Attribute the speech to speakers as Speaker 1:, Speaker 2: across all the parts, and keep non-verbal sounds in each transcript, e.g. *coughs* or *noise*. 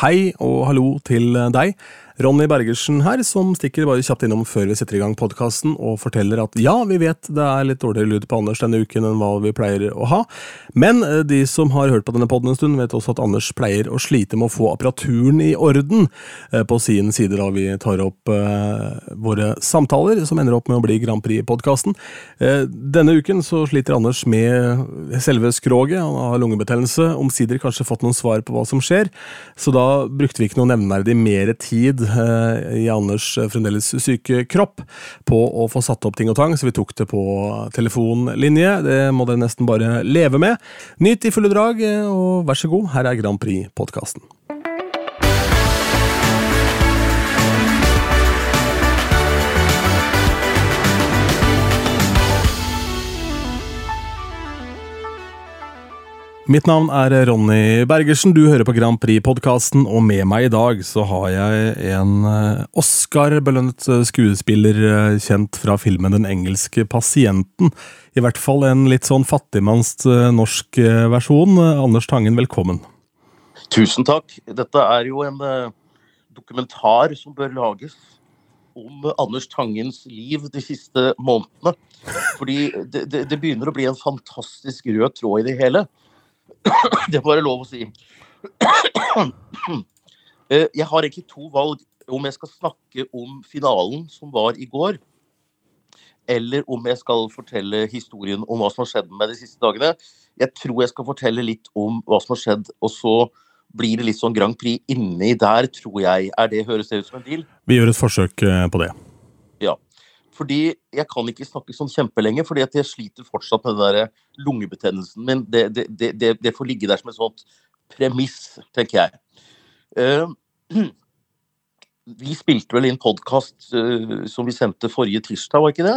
Speaker 1: Hei og hallo til deg. Ronny Bergersen her, som stikker bare kjapt innom før vi setter i gang podkasten og forteller at ja, vi vet det er litt dårligere lyd på Anders denne uken enn hva vi pleier å ha, men eh, de som har hørt på denne podden en stund, vet også at Anders pleier å slite med å få apparaturen i orden. Eh, på sin side da vi tar opp uh, våre samtaler, som ender opp med å bli Grand Prix-podkasten. Denne uken så sliter Anders med selve skroget, han har lungebetennelse, omsider kanskje fått noen svar på hva som skjer, så da brukte vi ikke noe nevneverdig mer tid Eh, i Anders eh, fremdeles syke kropp på å få satt opp ting og tang, så vi tok det på telefonlinje. Det må dere nesten bare leve med. Nyt i fulle drag, eh, og vær så god, her er Grand Prix-podkasten. Mitt navn er Ronny Bergersen, du hører på Grand Prix-podkasten, og med meg i dag så har jeg en eh, Oscar-belønnet eh, skuespiller eh, kjent fra filmen Den engelske pasienten. I hvert fall en litt sånn fattigmanns norsk versjon. Anders Tangen, velkommen.
Speaker 2: Tusen takk. Dette er jo en dokumentar som bør lages om Anders Tangens liv de siste månedene. Fordi det, det, det begynner å bli en fantastisk rød tråd i det hele. *coughs* Det må være lov å si. *coughs* Eh, jeg har egentlig to valg. Om jeg skal snakke om finalen som var i går, eller om jeg skal fortelle historien om hva som har skjedd med meg de siste dagene. Jeg tror jeg skal fortelle litt om hva som har skjedd, og så blir det litt sånn Grand Prix inni der, tror jeg. Er det høres det ut som en deal?
Speaker 1: Vi gjør et forsøk eh, på det.
Speaker 2: Fordi jeg kan ikke snakke sånn kjempelenge, fordi at jeg sliter fortsatt med den der lungebetennelsen min. Det, det, det, det, får ligge der som et sånt premiss, tenker jeg. Uh, *clears throat* vi spilte vel inn podkast uh, som vi sendte forrige tirsdag, var ikke det?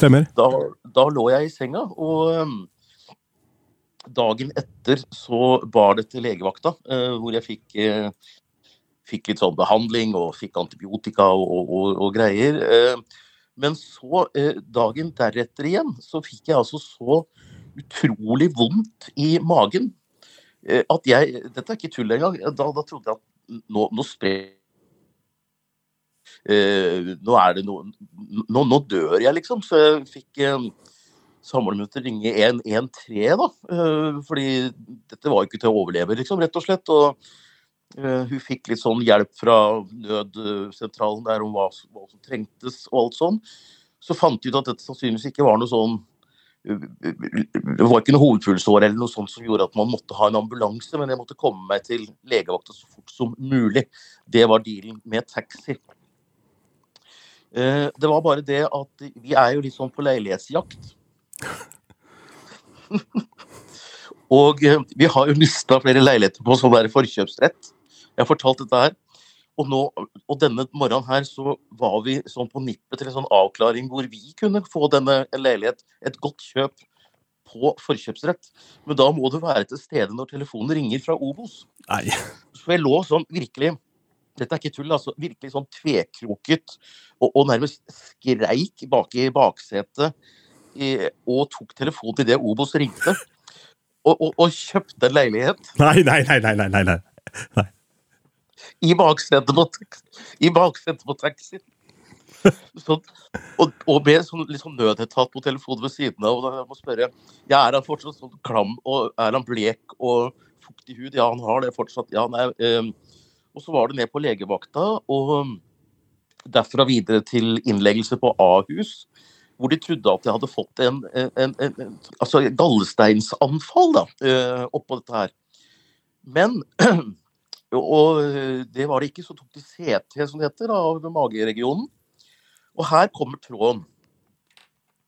Speaker 1: Stemmer.
Speaker 2: Da, da lå jeg i senga, og um, dagen etter så bar det til legevakta, uh, hvor jeg fikk fikk litt sånn behandling og fikk antibiotika og, og, og, og greier. Men så, eh, dagen deretter igjen, så fikk jeg altså så utrolig vondt i magen eh, at jeg Dette er ikke tull engang. Da, da trodde jeg at nå, nå sprer Uh, nå er det noe nå, nå, dør jeg, liksom. Så jeg fikk eh, å ringe 113, da. Uh, fordi dette var jo ikke til å overleve, liksom, rett og slett. Og hun fikk litt sånn hjelp fra nødsentralen der om hva, hva, som trengtes og alt sånn. Så fant de ut at dette sannsynligvis ikke var noe sånn eh, Det var ikke noe hovedpulsår eller noe sånt som gjorde at man måtte ha en ambulanse, men jeg måtte komme meg til legevakta så fort som mulig. Det var dealen med taxi. Eh, det var bare det at vi er jo litt sånn på leilighetsjakt. *laughs* Og vi har jo mista flere leiligheter på sånn der forkjøpsrett. Jeg har fortalt dette her. Og, nå, og denne morgenen her så var vi sånn på nippet til en sånn avklaring hvor vi kunne få denne leilighet, et godt kjøp, på forkjøpsrett. Men da må du være til stede når telefonen ringer fra Obos.
Speaker 1: Nei.
Speaker 2: Så jeg lå sånn virkelig dette er ikke tull, altså. Virkelig sånn tvekroket og, og nærmest skreik bak i baksetet og tok telefonen til det Obos ringte. Og, og, og, kjøpte en leilighet.
Speaker 1: Nei, nei, nei, nei, nei, nei. nei
Speaker 2: i baksetet på, i baksetet på taxien. *laughs* Sånn, og, og, med sånn, litt sånn nødetat på telefonen ved siden av. Og jeg må spørre ja, Er han fortsatt sånn klam og er han blek og fuktig hud? Ja, han har det fortsatt. Ja, nei, eh, og så var det ned på legevakta, og derfra videre til innleggelse på Ahus. Hvor de trodde at jeg hadde fått en, en, en, en altså gallesteinsanfall da, eh, oppå dette her. Men *clears throat* Og eh, det var det ikke. Så tok de CT, som det heter, av mageregionen. Og her kommer tråden.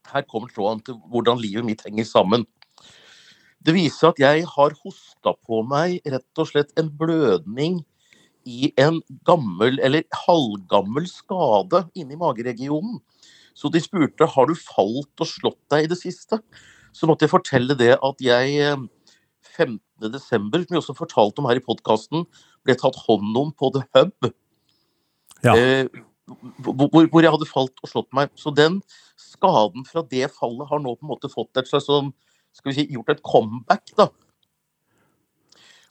Speaker 2: Her kommer tråden til hvordan livet mitt henger sammen. Det viser at jeg har hosta på meg rett og slett en blødning i en gammel, eller halvgammel skade inni mageregionen. Så de spurte har du falt og slått deg i det siste. Så måtte jeg fortelle det at jeg 15. Eh, desember, som vi også fortalte om her i podkasten, ble tatt hånd om på The Hub. Ja. Eh, hvor, hvor, jeg hadde falt og slått meg. Så den skaden fra det fallet har nå på en måte fått et slags sånn skal vi si, gjort et comeback, da.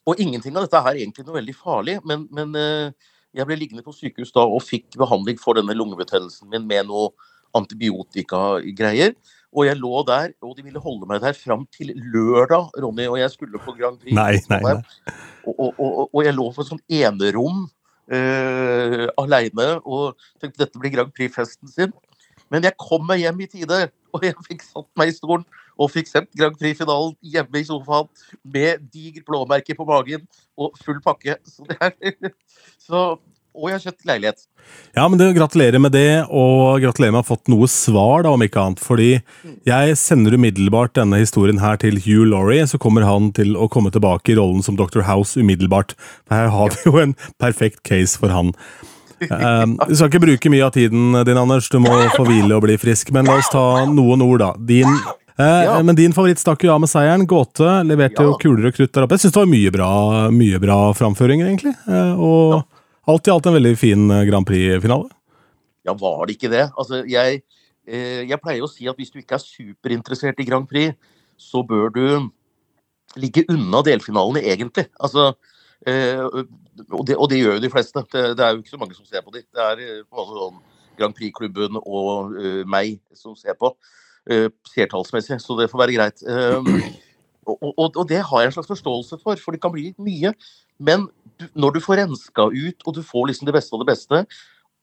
Speaker 2: Og ingenting av dette er egentlig noe veldig farlig, men, men eh, jeg ble liggende på sykehus da og fikk behandling for denne lungebetennelsen min med noe antibiotikagreier. Og jeg lå der, og de ville holde meg der fram til lørdag, Ronny, og jeg skulle på Grand Prix.
Speaker 1: Nei, nei, nei.
Speaker 2: Og, og, og, og jeg lå på et sånt enerom uh, aleine og tenkte dette blir Grand Prix-festen sin. Men jeg kom meg hjem i tide, og jeg fikk satt meg i stolen og fikk sendt Grand Prix-finalen hjemme i sofaen med digert blåmerke på magen og full pakke. Så det er, *laughs* så, og jeg har kjøpt leilighet.
Speaker 1: Ja, men det, Gratulerer med det, og gratulerer med å ha fått noe svar, da, om ikke annet. Fordi jeg sender umiddelbart denne historien her til Hugh Laurie, så kommer han til å komme tilbake i rollen som Dr. House umiddelbart. Her har vi jo en perfekt case for han. Um, *laughs* du skal ikke bruke mye av tiden din, Anders. Du må få hvile og bli frisk. Men la oss ta noen ord, da. Din, eh,
Speaker 2: Ja.
Speaker 1: Men din favoritt stakk jo av med seieren. Gåte leverte
Speaker 2: Ja.
Speaker 1: jo kuler og krutt der oppe. Jeg syns det var mye bra, mye bra framføringer, egentlig. Eh, og alt i alt en veldig fin eh, Grand Prix-finale.
Speaker 2: Ja, var det ikke det? Altså, jeg, eh, jeg pleier å si at hvis du ikke er superinteressert i Grand Prix, så bør du ligge unna delfinalene, egentlig. Altså, eh, og, det, og det gjør jo de fleste. Det, det er jo ikke så mange som ser på de. Det er på en måte sånn Grand Prix-klubben og meg som ser på, seertallsmessig, så det får være greit. Og, og, og det har jeg en slags forståelse for, for det kan bli mye. Men når du får renska ut, og du får liksom det beste av det beste,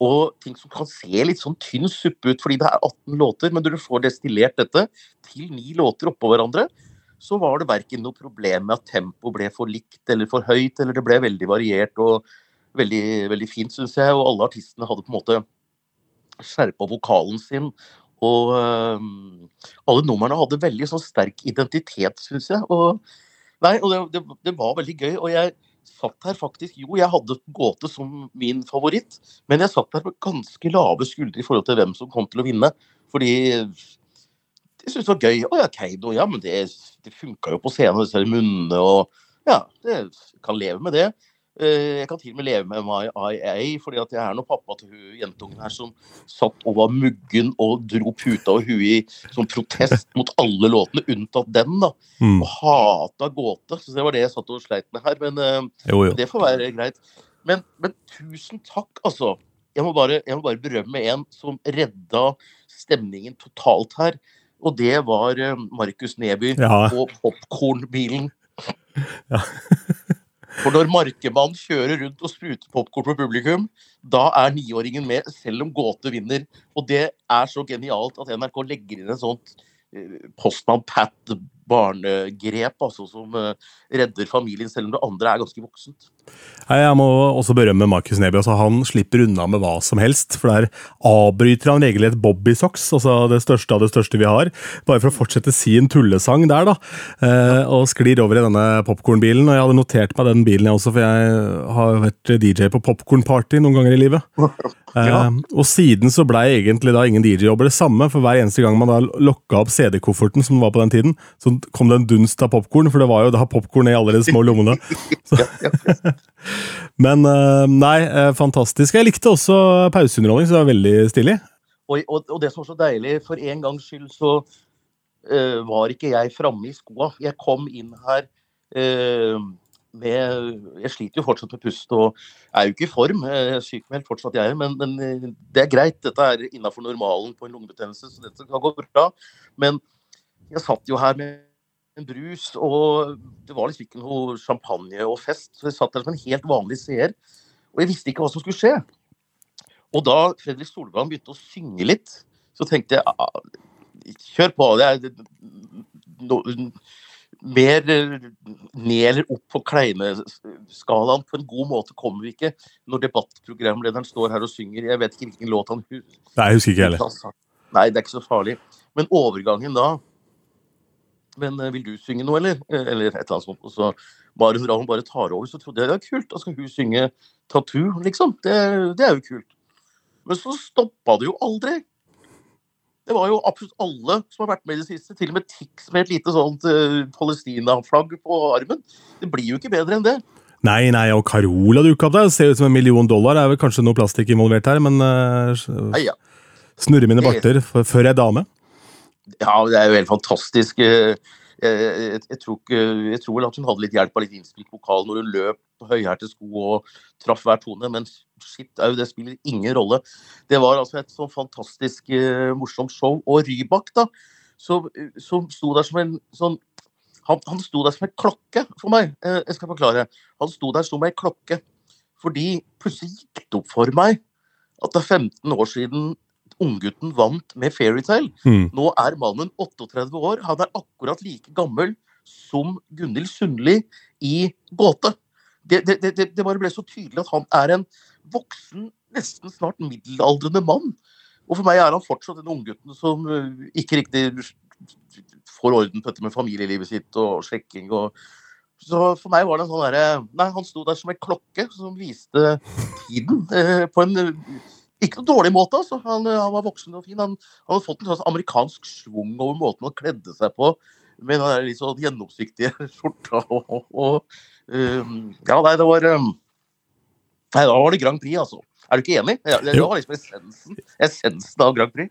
Speaker 2: og ting som kan se litt sånn tynn suppe ut fordi det er 18 låter, men når du får destillert dette til ni låter oppå hverandre, så var det verken noe problem med at tempoet ble for likt eller for høyt, eller det ble veldig variert og veldig, veldig fint, syns jeg. Og alle artistene hadde på en måte skjerpa vokalen sin. Og øh, alle numrene hadde veldig sånn sterk identitet, syns jeg. Og, nei, og det, det, det var veldig gøy. Og jeg satt her faktisk Jo, jeg hadde Gåte som min favoritt, men jeg satt her med ganske lave skuldre i forhold til hvem som kom til å vinne. Fordi jeg syntes det var gøy. Å ja, Keido. ja, men det, det funka jo på scenen, disse munnene og Ja, det kan leve med det. Eh, Jeg kan til og med leve med My IA, fordi at jeg er nå pappa til hun jentungen her som satt og var muggen og dro puta og huet i som protest mot alle låtene, unntatt den, da.
Speaker 1: Mm.
Speaker 2: Og hata gåte. Så det var det jeg satt og sleit med her. Men eh,
Speaker 1: Jo, jo.
Speaker 2: det får være greit. Men, men tusen takk, altså. Jeg må, bare, jeg må bare berømme en som redda stemningen totalt her. Og det var eh, Markus Neby
Speaker 1: Ja.
Speaker 2: og popkornbilen.
Speaker 1: Ja. *laughs*
Speaker 2: For når Markemann kjører rundt og spruter popkorn på publikum, da er niåringen med, selv om Gåte vinner. Og det er så genialt at NRK legger inn et sånt eh, Postmann Pat barnegrep, altså, som eh, redder familien, selv om det andre er ganske voksent.
Speaker 1: Jeg må også berømme Markus Neby. Altså, han slipper unna med hva som helst. For der avbryter han regelrett Bobby Socks, altså det største av det største vi har. Bare for å fortsette sin tullesang der, da. Eh, og sklir over i denne popkornbilen. Og jeg hadde notert meg den bilen, jeg også, for jeg har vært DJ på popkornparty noen ganger i livet. *laughs* Eh, og siden så blei egentlig da ingen DJ-jobber det samme, for hver eneste gang man da lokka opp CD-kofferten, som var på den tiden, så kom det en dunst av popkorn, for det var jo da popkorn i alle de små lommene. *laughs*
Speaker 2: Ja.
Speaker 1: Men eh, nei, eh, fantastisk. Jeg likte også pauseunderholdning, så det var veldig stilig.
Speaker 2: Og, og, og det som var så deilig, for en gangs skyld så uh, var ikke jeg framme i skoa. Jeg kom inn her uh, med Jeg sliter jo fortsatt med pust og er jo ikke i form. Jeg er sykmeldt fortsatt, jeg. Men, men det er greit. Dette er innafor normalen på en lungebetennelse, så dette kan gå bra. Men jeg satt jo her med en brus, og det var liksom ikke noe champagne og fest. Så jeg satt der som en helt vanlig seer. Og jeg visste ikke hva som skulle skje. Og da Fredrik Solvang begynte å synge litt, så tenkte jeg ah, kjør på. Det er no, mer ned eller opp på kleineskalaen. På en god måte kommer vi ikke når debattprogramlederen står her og synger. Jeg vet ikke hvilken låt han
Speaker 1: Nei, jeg husker ikke heller.
Speaker 2: Nei, det er ikke så farlig. Men overgangen da Men eh, vil du synge noe, eller? Eh, Eller et eller annet sånt. Og så Maren hun bare tar over, så trodde jeg det var kult. Da skal hun synge 'Tattoo', liksom. Det, det er jo kult. Men så stoppa det jo aldri. Det var jo absolutt alle som har vært med i det siste. Til og med Tix med et lite sånt uh, Palestina-flagg på armen. Det blir jo ikke bedre enn det.
Speaker 1: Nei, nei, og Carola dukka opp der. Ser ut som en million dollar. Det er vel kanskje noe plastikk involvert her, men uh,
Speaker 2: Nei, ja.
Speaker 1: snurre mine barter før jeg er dame.
Speaker 2: Ja, det er jo helt fantastisk. Eh, jeg, jeg, tror ikke, jeg, tror vel at hun hadde litt hjelp av litt innspilt vokal når hun løp på høyhælte sko og traff hver tone, men shit det spiller ingen rolle. Det var altså et sånn fantastisk uh, morsomt show. Og Rybak, da, som sto der som en sånn han, han, sto der som en klokke for meg. Jeg skal forklare. Han sto der som en klokke fordi plutselig gikk det opp for meg at det er 15 år siden unggutten vant med Fairytale. Mm. Nå er mannen 38 år. Han er akkurat like gammel som Gunhild Sundli i Gåte. Det, det, det, det, bare ble så tydelig at han er en voksen, nesten snart middelaldrende mann. Og for meg er han fortsatt den unggutten som eh, ikke riktig får orden på dette med familielivet sitt og sjekking og så for meg var det en sånn derre Nei, han sto der som en klokke som viste tiden eh, på en ikke noen dårlig måte. altså. Han, eh, han var voksen og fin. Han, han hadde fått en sånn amerikansk schwung over måten han kledde seg på. Med den litt sånn gjennomsiktige *laughs* skjorta og, og um, Ja, nei, det var um, Nei, da var det Grand Prix, altså. Er du ikke enig? Det, det var liksom essensen, essensen av Grand Prix.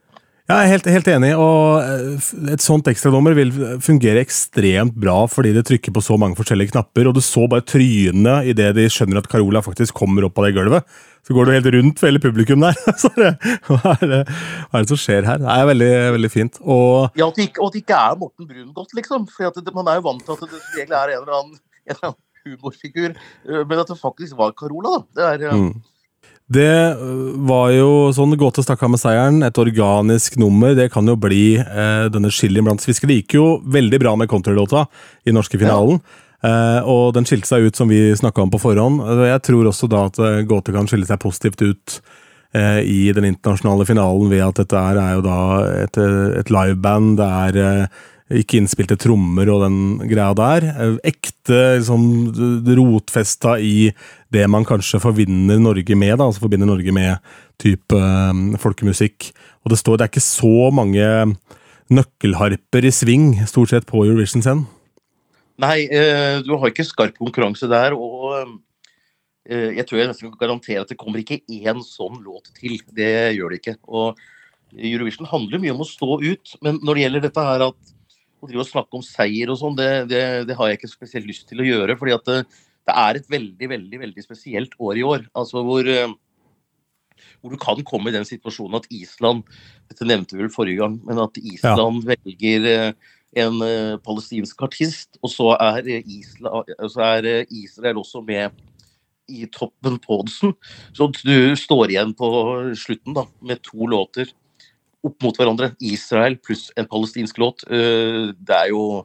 Speaker 1: Jeg er helt, helt, enig, og eh, et sånt ekstranummer vil fungere ekstremt bra fordi det trykker på så mange forskjellige knapper, og du så bare trynene idet de skjønner at Carola faktisk kommer opp av det gulvet. Så går du helt rundt for hele publikum der. *laughs* hva, er det, hva er det som skjer her? Det er veldig, veldig fint. Og,
Speaker 2: ja, at det, ikke, det ikke er Morten Brun godt, liksom. For man er jo vant til at det egentlig er en eller annen, en eller annen humorfigur, eh, men at det faktisk var Carola, da. Det er... Eh, mm.
Speaker 1: Det øh, var jo sånn Gåte stakk av med seieren. Et organisk nummer. Det kan jo bli eh, denne chilien blant svisker. Det gikk jo veldig bra med countrylåta i norske finalen. Ja. Eh, og den skilte seg ut som vi snakka om på forhånd. Jeg tror også da at øh, Gåte kan skille seg positivt ut eh, i den internasjonale finalen ved at dette er, er jo da et, et liveband. Det er ikke innspilte trommer og den greia der. Ekte liksom, rotfesta i det man kanskje forbinder Norge med, da, altså forbinder Norge med type um, folkemusikk. Og det står det er ikke så mange nøkkelharper i sving, stort sett, på Eurovision-scenen.
Speaker 2: Nei, eh, du har ikke skarp konkurranse der. og eh, jeg tror jeg nesten kan garantere at det kommer ikke én sånn låt til. Det gjør det ikke. Og Eurovision handler mye om å stå ut, men når det gjelder dette her at å drive og snakke om seier og sånn, det, det, det, har jeg ikke spesielt lyst til å gjøre. fordi at det, det, er et veldig, veldig veldig spesielt år i år. altså hvor, eh, hvor du kan komme i den situasjonen at Island Dette nevnte vi vel forrige gang, men at Island ja. velger eh, en palestinsk artist, og så er, Island, så er Israel også med i toppen på oddsen. Så du står igjen på slutten da, med to låter opp mot hverandre. Israel pluss en palestinsk låt. Eh, det er jo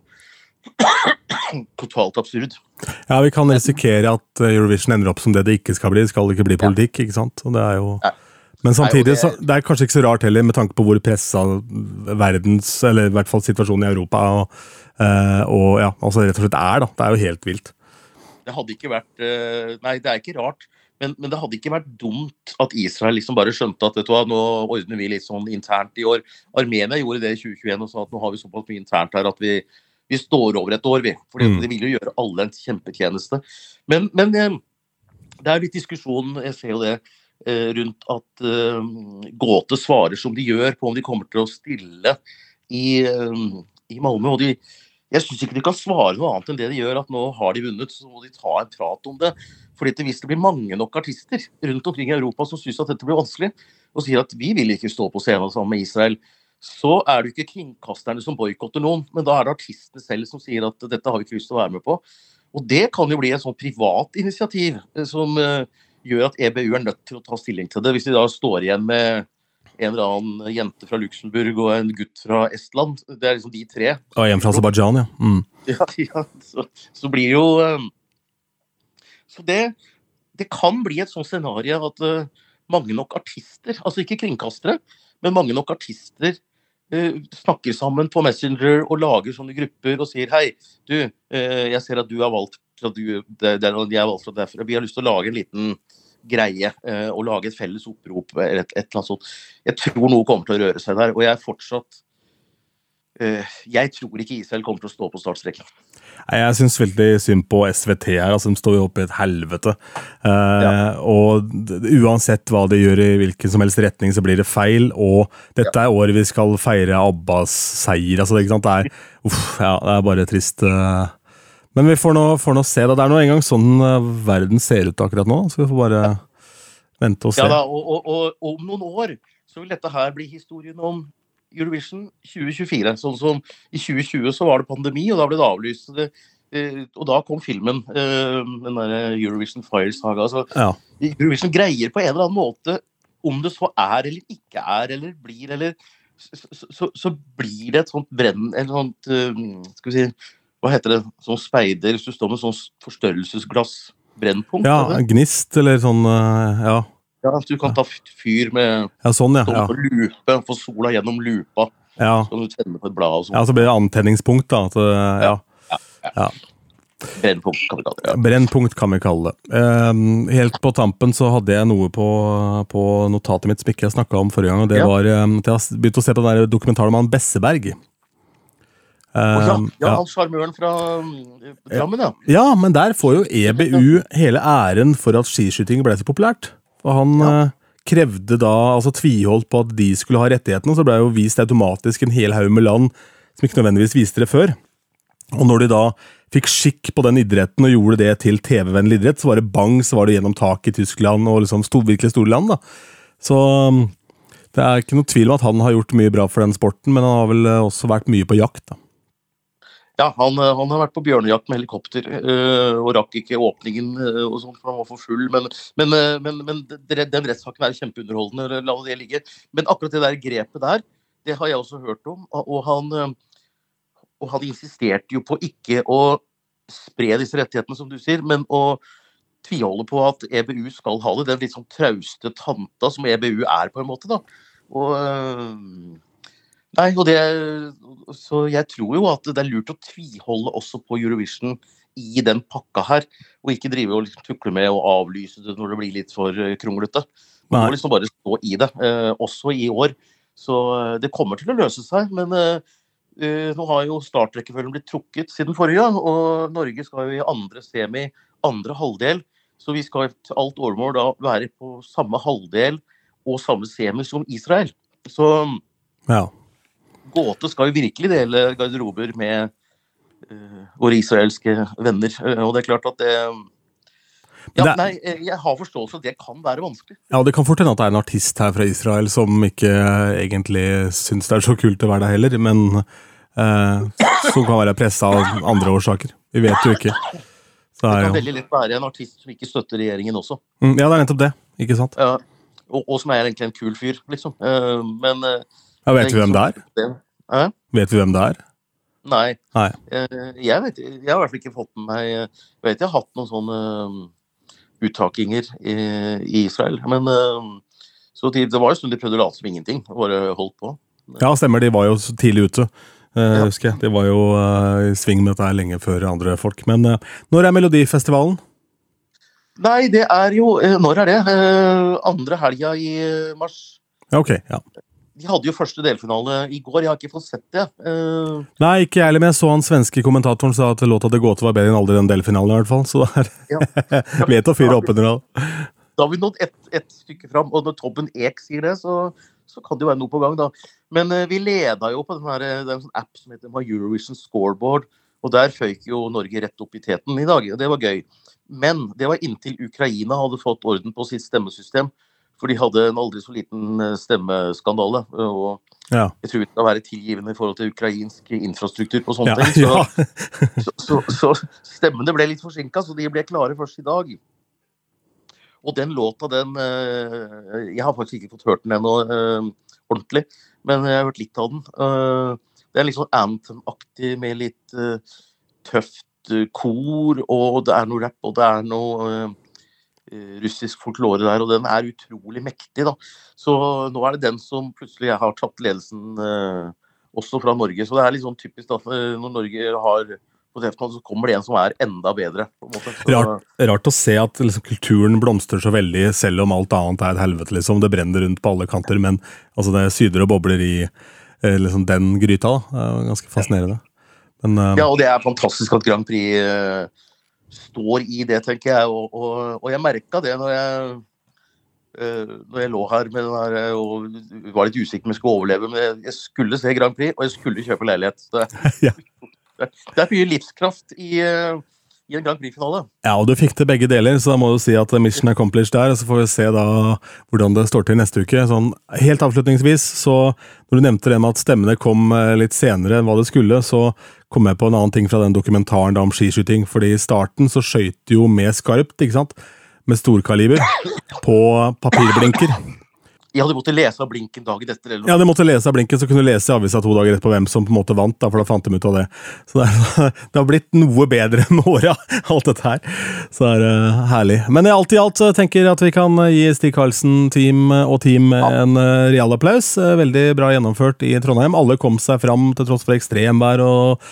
Speaker 2: *coughs* totalt absurd.
Speaker 1: Ja, vi kan risikere at eh, Eurovision ender opp som det det ikke skal bli. Det skal ikke bli politikk, ikke sant? Og det er jo... Men samtidig, så, det er kanskje ikke så rart heller, med tanke på hvor pressa verdens, eller i hvert fall situasjonen i Europa og, eh, og ja, altså rett og slett er. da. Det er jo helt vilt.
Speaker 2: Det hadde ikke vært Nei, det er ikke rart. Men, men, det hadde ikke vært dumt at Israel liksom bare skjønte at vet du hva, nå ordner vi litt sånn internt i år. Armenia gjorde det i 2021 og sa at nå har vi såpass mye internt her at vi, vi står over et år, vi. For mm. det vil jo gjøre alle en kjempetjeneste. Men, men, eh, det er litt diskusjon, jeg ser jo det, eh, rundt at uh, Gåte svarer som de gjør på om de kommer til å stille i, i Malmö. og de jeg syns ikke de kan svare noe annet enn det de gjør, at nå har de vunnet, så må de ta en prat om det. Fordi Hvis det blir mange nok artister rundt omkring i Europa som syns at dette blir vanskelig, og sier at vi vil ikke stå på scenen sammen med Israel, så er det ikke kringkasterne som boikotter noen, men da er det artistene selv som sier at dette har vi ikke lyst til å være med på. Og det kan jo bli en sånn privat initiativ eh, som uh, gjør at EBU er nødt til å ta stilling til det. Hvis de da står igjen med en eller annen jente fra Luxembourg og en gutt fra Estland. Det er liksom de tre.
Speaker 1: Og en fra Aserbajdsjan, ja. Mm. *laughs*
Speaker 2: ja. ja. så, så blir jo um, så det, det kan bli et sånt scenario at uh, mange nok artister, altså ikke kringkastere, men mange nok artister uh, snakker sammen på Messenger og lager sånne grupper og sier hei, du, uh, jeg ser at du har valgt fra du, det, det, jeg har valgt fra derfra. Vi har lyst til å lage en liten greie å lage et felles opprop eller et, et eller annet sånt. Jeg tror noe kommer til å røre seg der. Og jeg er fortsatt eh, Jeg tror ikke Israel kommer til å stå på startstreken.
Speaker 1: Nei, Jeg syns veldig synd på SVT her. altså De står jo oppe i et helvete. Eh,
Speaker 2: Ja.
Speaker 1: Og uansett hva de gjør i hvilken som helst retning, så blir det feil. Og dette er året vi skal feire Abbas seier. altså ikke sant? Det er, uff, ja, det er bare trist. eh. Men vi får nå, får nå se. da. Det er nå engang sånn eh, verden ser ut akkurat nå. Så vi får bare vente og se.
Speaker 2: Ja da, og, og, og, og om noen år så vil dette her bli historien om Eurovision 2024. Sånn som i 2020 så var det pandemi, og da ble det avlyst. Det, eh, og da kom filmen, eh, den der Eurovision Fire Saga. Altså,
Speaker 1: Ja.
Speaker 2: Eurovision greier på en eller annen måte, om det så er eller ikke er eller blir eller Så, så, så, blir det et sånt brenn Eller sånt Skal vi si Hva heter det? Sånn speider Hvis du står med sånn forstørrelsesglass brennpunkt.
Speaker 1: ja,
Speaker 2: eller?
Speaker 1: gnist eller sånn eh, Ja,
Speaker 2: ja, du kan ta fyr med
Speaker 1: ja sånn, ja. Ja.
Speaker 2: lupe, få sola gjennom lupa,
Speaker 1: ja.
Speaker 2: så kan du tenne på et blad og sånt.
Speaker 1: Ja, så blir det antenningspunkt, da. At, ja. ja.
Speaker 2: Brennpunkt, kan vi kalle det. Ja.
Speaker 1: Brennpunkt kan vi kalle det. Um, helt på tampen så hadde jeg noe på, på notatet mitt som ikke jeg snakka om forrige gang. og Det
Speaker 2: Ja.
Speaker 1: var um, jeg har begynt å se på den der dokumentaren om han Besseberg.
Speaker 2: Og ja, ja, han sjarmøren fra mm, Drammen, ja.
Speaker 1: ja, men der får jo EBU hele æren for at skiskyting ble så populært. Og han
Speaker 2: Ja.
Speaker 1: eh, krevde da, altså tviholdt på at de skulle ha rettighetene, så ble jo vist automatisk en hel haug med land som ikke nødvendigvis viste det før. Og når de da fikk skikk på den idretten og gjorde det til TV-vennlig idrett, så var det bang, så var det gjennom taket i Tyskland og liksom stor, virkelig store land. da. Så um, det er ikke noe tvil om at han har gjort mye bra for den sporten, men han har vel eh, også vært mye på jakt. da.
Speaker 2: Ja, han, eh, han har vært på bjørnejakt med helikopter øh, og rakk ikke åpningen øh, og sånt, for han var for full. Men, men, øh, men, men den rettssaken er kjempeunderholdende, la det ligge. Men akkurat det der grepet der, det har jeg også hørt om. Og og han, og han insisterte jo på ikke å spre disse rettighetene, som du sier, men å tviholde på at EBU skal ha det. Den litt sånn trauste tanta som EBU er, på en måte. da. Og Nei, og det Så jeg tror jo at det er lurt å tviholde også på Eurovision i den pakka her, og ikke drive og liksom tukle med å avlyse det når det blir litt for eh, kronglete. Man må liksom bare stå i det, eh, også i år. Så eh, det kommer til å løse seg, men eh, eh, nå har jo startrekkefølgen blitt trukket siden forrige og Norge skal jo i andre semi, andre halvdel. Så vi skal til alt overmål da være på samme halvdel og samme semi som Israel. Så
Speaker 1: Ja.
Speaker 2: Gåte skal jo virkelig dele garderober med uh, våre israelske venner. Eh, og det er klart at det Ja,
Speaker 1: er-
Speaker 2: nei, eh, jeg har forståelse for at det kan være vanskelig.
Speaker 1: Ja, Det kan fort hende at det er en artist her fra Israel som ikke egentlig syns det er så kult å være der heller, men eh, som kan være pressa av andre årsaker. Vi vet jo ikke. Så
Speaker 2: Det kan veldig lett være en artist som ikke støtter regjeringen også.
Speaker 1: Mm, ja, det er nettopp det. Ikke sant?
Speaker 2: Ja, og, og som er egentlig en kul fyr, liksom. Men
Speaker 1: Ja, vet vi hvem det er?
Speaker 2: Hæ?
Speaker 1: Vet vi hvem det er?
Speaker 2: Nei.
Speaker 1: Nei.
Speaker 2: Eh, jeg vet Jeg har i hvert fall ikke fått med meg Jeg vet jeg har hatt noen sånne um, uttakinger i, i Israel. Men eh, så de, det var jo stund de prøvde å late som ingenting. og Bare holdt på.
Speaker 1: Ja, stemmer. De var jo så tidlig ute. Uh,
Speaker 2: Ja.
Speaker 1: husker jeg. De var jo uh, i sving med dette her lenge før andre folk. Men uh, når er Melodifestivalen?
Speaker 2: Nei, det er jo eh, Når er det? Eh, andre helga i eh, mars.
Speaker 1: Ok. ja.
Speaker 2: De hadde jo første delfinale i går. Jeg har ikke fått sett det. Uh,
Speaker 1: Nei, ikke jeg heller, men jeg så han svenske kommentatoren sa at låta til Gåte var bedre enn aldri den delfinalen, i hvert fall. Så det er Vet *laughs* å fyre opp under all.
Speaker 2: da har vi nådd ett et stykke fram, og når Tobben Ek sier det, så, så kan det jo være noe på gang, da. Men uh, vi leda jo på den her, det er en sånn app som heter Eurovision Scoreboard, og der føyk jo Norge rett opp i teten i dag. og Det var gøy. Men det var inntil Ukraina hadde fått orden på sitt stemmesystem. For de hadde en aldri så liten eh, stemmeskandale. Og
Speaker 1: Ja.
Speaker 2: jeg tror vi skal være tilgivende i forhold til ukrainsk infrastruktur på sånne
Speaker 1: Ja,
Speaker 2: ting. Så,
Speaker 1: ja. *laughs*
Speaker 2: så, så, så stemmene ble litt forsinka, så de ble klare først i dag. Og den låta, den eh, Jeg har faktisk ikke fått hørt den ennå eh, ordentlig, men jeg har hørt litt av den. Eh, det er litt sånn anthem-aktig med litt eh, tøft eh, kor, og det er noe rapp, og det er noe eh, eh, russisk folklore der, og den er utrolig mektig, da. Så nå er det den som plutselig har tatt ledelsen eh, også fra Norge. Så det er litt sånn typisk da, eh, når Norge har potetgull, så kommer det en som er enda bedre. Så,
Speaker 1: Rart, rart å se at liksom, kulturen blomstrer så veldig, selv om alt annet er et helvete. liksom. Det brenner rundt på alle kanter, men altså, det syder og bobler i eh, liksom den gryta. da. Det er ganske fascinerende. Men eh,
Speaker 2: Ja, og det er fantastisk at Grand Prix eh, står i det, tenker jeg. Og, og, og jeg merka det når jeg, uh, når jeg lå her med den her eh, og var litt usikker på om jeg skulle overleve. Men jeg, jeg skulle se Grand Prix, og jeg skulle kjøpe leilighet. Det, *laughs* det, er mye livskraft i, uh, i en Grand Prix-finale.
Speaker 1: Ja, og du fikk til begge deler, så da må du si at mission accomplished der. Så får vi se da hvordan det står til neste uke. Sånn, helt avslutningsvis, så når du nevnte det med at stemmene kom litt senere enn hva det skulle, så kom jeg på en annen ting fra den dokumentaren om skiskyting. fordi i starten så skøyt de jo med skarpt, ikke sant? Med storkaliber på papirblinker.
Speaker 2: Jeg hadde måttet lese av blinken dagen etter. eller noe.
Speaker 1: Ja, de måtte lese av blinken, så kunne du lese i avisa to dager etterpå hvem som på en måte vant. da, for da fant de ut av det. Så det, er, *laughs* det har blitt noe bedre med åra, *laughs* alt dette her. Så det er uh, herlig. Men alt i alt så tenker jeg at vi kan eh, gi Stig Karlsen team eh, og team en uh, real applaus. Uh, veldig bra gjennomført i Trondheim. Alle kom seg fram til tross for ekstremvær og,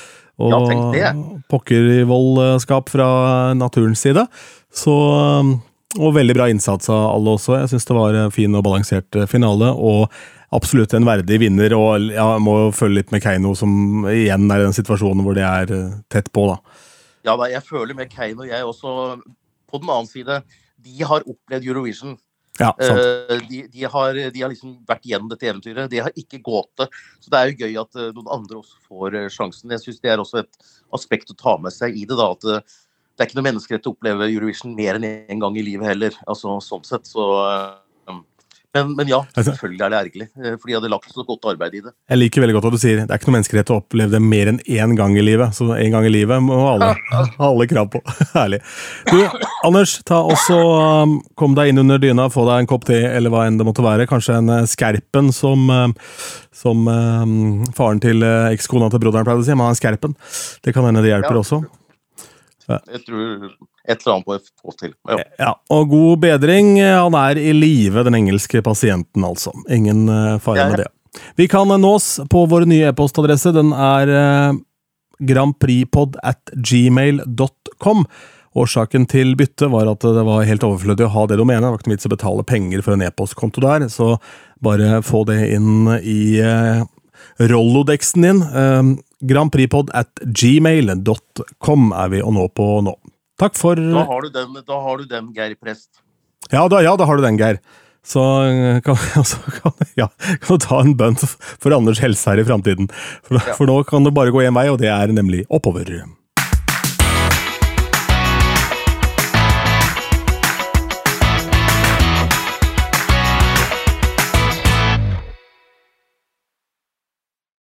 Speaker 1: og
Speaker 2: Ja,
Speaker 1: pokkervoldskap fra naturens side. Så um, og veldig bra innsats av alle også. Jeg syns det var en fin og balansert eh, finale, og absolutt en verdig vinner. Og jeg må jo følge litt med Keiino, som igjen er i den situasjonen hvor de er eh, tett på, da.
Speaker 2: Ja, da, jeg føler med Keiino, jeg også På den annen side, de har opplevd Eurovision.
Speaker 1: Ja.
Speaker 2: Eh, de, de, har, de har liksom vært gjennom dette eventyret. De har ikke gått det. Så det er jo gøy at noen andre også får sjansen. Jeg syns det er også et aspekt å ta med seg i det. da, at det er ikke noe menneskerett å oppleve Eurovision mer enn én gang i livet heller. altså sånn sett, så... eh, men, men ja,
Speaker 1: Altså-
Speaker 2: selvfølgelig er det ergerlig. eh, For de hadde lagt så godt arbeid i det.
Speaker 1: Jeg liker veldig godt at du sier det er ikke noe menneskerett å oppleve det mer enn én gang i livet. Så én gang i livet må alle *laughs* ha alle krav på. *laughs* Herlig. Du, Anders, ta også um, kom deg inn under dyna, få deg en kopp te, eller hva enn det måtte være. Kanskje en eh, Skerpen, som, um, som um, faren til eh, ekskona til broderen pleide å si. Man har en Skerpen. Det kan hende det hjelper
Speaker 2: Ja.
Speaker 1: også.
Speaker 2: Jeg tror et eller annet må jeg få til. Ja.
Speaker 1: Ja, og god bedring. Han er i live, den engelske pasienten, altså. Ingen eh, fare med det. Vi kan eh, nås på vår nye e-postadresse. Den er grandpripod at gmail.com. Årsaken til byttet var at det var helt overflødig å ha det domenet. Det var ikke noe vits å betale penger for en e-postkonto der, så bare få det inn i eh, Rollodexen din. Uh, grandprixpod at gmail.com er vi å nå på nå. Takk for
Speaker 2: Da har du den, da har du den Geir Prest.
Speaker 1: ja da, ja, da har du den, Geir. Så eh, kan, *laughs* altså, kan, ja, kan du ta en bønn for Anders helse her i framtiden. For, for nå kan det bare gå én vei, og det er nemlig oppover.